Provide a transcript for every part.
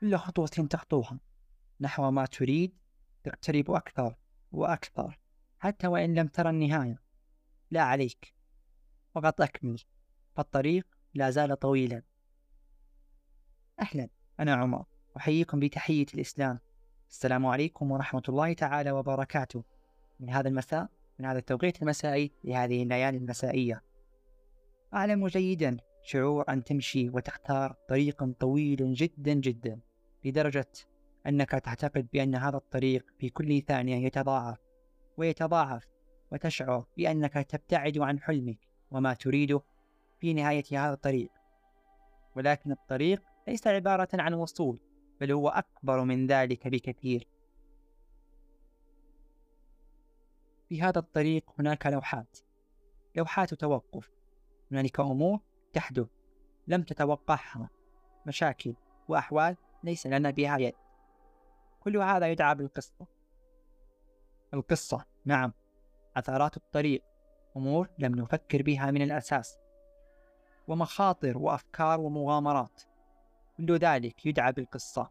كل خطوة تخطوها. نحو ما تريد تقترب أكثر وأكثر حتى وإن لم ترى النهاية. لا عليك. فقط أكمل. فالطريق لا زال طويلا. أهلا. أنا عمر. أحييكم بتحية الإسلام. السلام عليكم ورحمة الله تعالى وبركاته. من هذا المساء من هذا التوقيت المسائي لهذه الليالي المسائية. أعلم جيدا شعور أن تمشي وتختار طريقا طويلا جدا جدا. لدرجة أنك تعتقد بأن هذا الطريق في كل ثانية يتضاعف ويتضاعف وتشعر بأنك تبتعد عن حلمك وما تريده في نهاية هذا الطريق. ولكن الطريق ليس عبارة عن وصول بل هو أكبر من ذلك بكثير. في هذا الطريق هناك لوحات. لوحات توقف. هنالك أمور تحدث. لم تتوقعها. مشاكل وأحوال ليس لنا بها يد كل هذا يدعى بالقصة. القصة نعم عثرات الطريق أمور لم نفكر بها من الأساس ومخاطر وأفكار ومغامرات. كل ذلك يدعى بالقصة.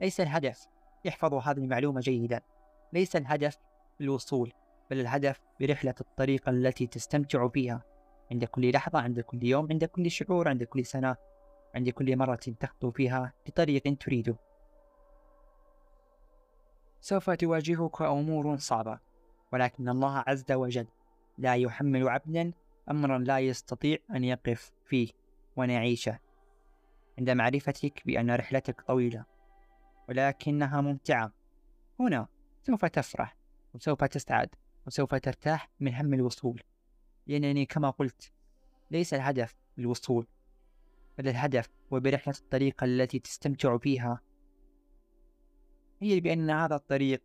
ليس الهدف احفظوا هذه المعلومة جيدا. ليس الهدف الوصول بل الهدف برحلة الطريق التي تستمتع فيها عند كل لحظة عند كل يوم عند كل شعور عند كل سنة. عند كل مرة تخطو فيها بطريق تريده. سوف تواجهك أمور صعبة ولكن الله عز وجل لا يحمل عبدا أمرا لا يستطيع أن يقف فيه ونعيشه. عند معرفتك بأن رحلتك طويلة ولكنها ممتعة. هنا سوف تفرح وسوف تسعد وسوف ترتاح من هم الوصول. لأنني كما قلت ليس الهدف الوصول. بل الهدف وبرحلة الطريق التي تستمتع فيها هي بأن هذا الطريق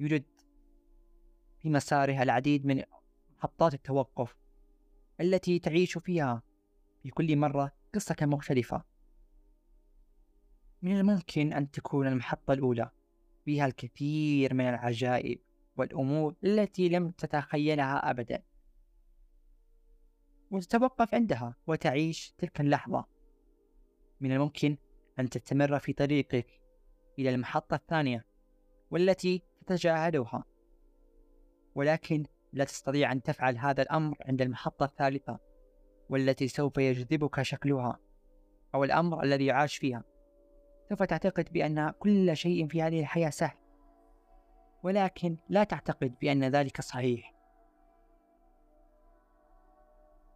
يوجد في مسارها العديد من محطات التوقف التي تعيش فيها في كل مرة قصة مختلفة. من الممكن أن تكون المحطة الأولى فيها الكثير من العجائب والأمور التي لم تتخيلها أبدا. وتتوقف عندها وتعيش تلك اللحظة. من الممكن أن تستمر في طريقك إلى المحطة الثانية والتي تتجاهلها. ولكن لا تستطيع أن تفعل هذا الأمر عند المحطة الثالثة والتي سوف يجذبك شكلها أو الأمر الذي يعاش فيها. سوف تعتقد بأن كل شيء في هذه الحياة سهل. ولكن لا تعتقد بأن ذلك صحيح.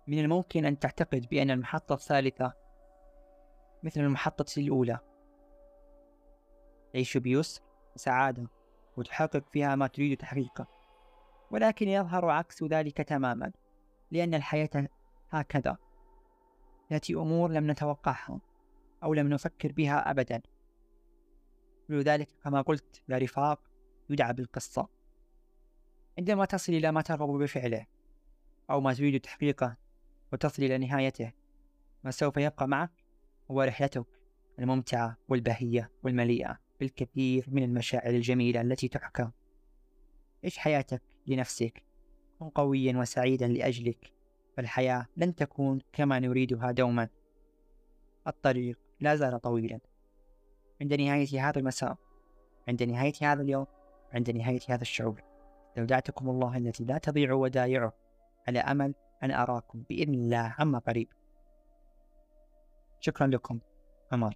من الممكن أن تعتقد بأن المحطة الثالثة مثل المحطة الأولى. تعيش بيسر وسعادة وتحقق فيها ما تريد تحقيقه. ولكن يظهر عكس ذلك تماما لأن الحياة هكذا. تأتي أمور لم نتوقعها أو لم نفكر بها أبدا. ولذلك كما قلت لا رفاق يدعى بالقصة. عندما تصل إلى ما ترغب بفعله أو ما تريد تحقيقه وتصل إلى نهايته ما سوف يبقى معك هو رحلتك الممتعة والبهية والمليئة بالكثير من المشاعر الجميلة التي تحكى. عيش حياتك لنفسك؟ كن قويا وسعيدا لأجلك فالحياة لن تكون كما نريدها دوما. الطريق لا زال طويلا. عند نهاية هذا المساء عند نهاية هذا اليوم عند نهاية هذا الشعور استودعتكم الله التي لا تضيع ودائعه على أمل أن أراكم بإذن الله عما قريب. شكرا لكم. عمر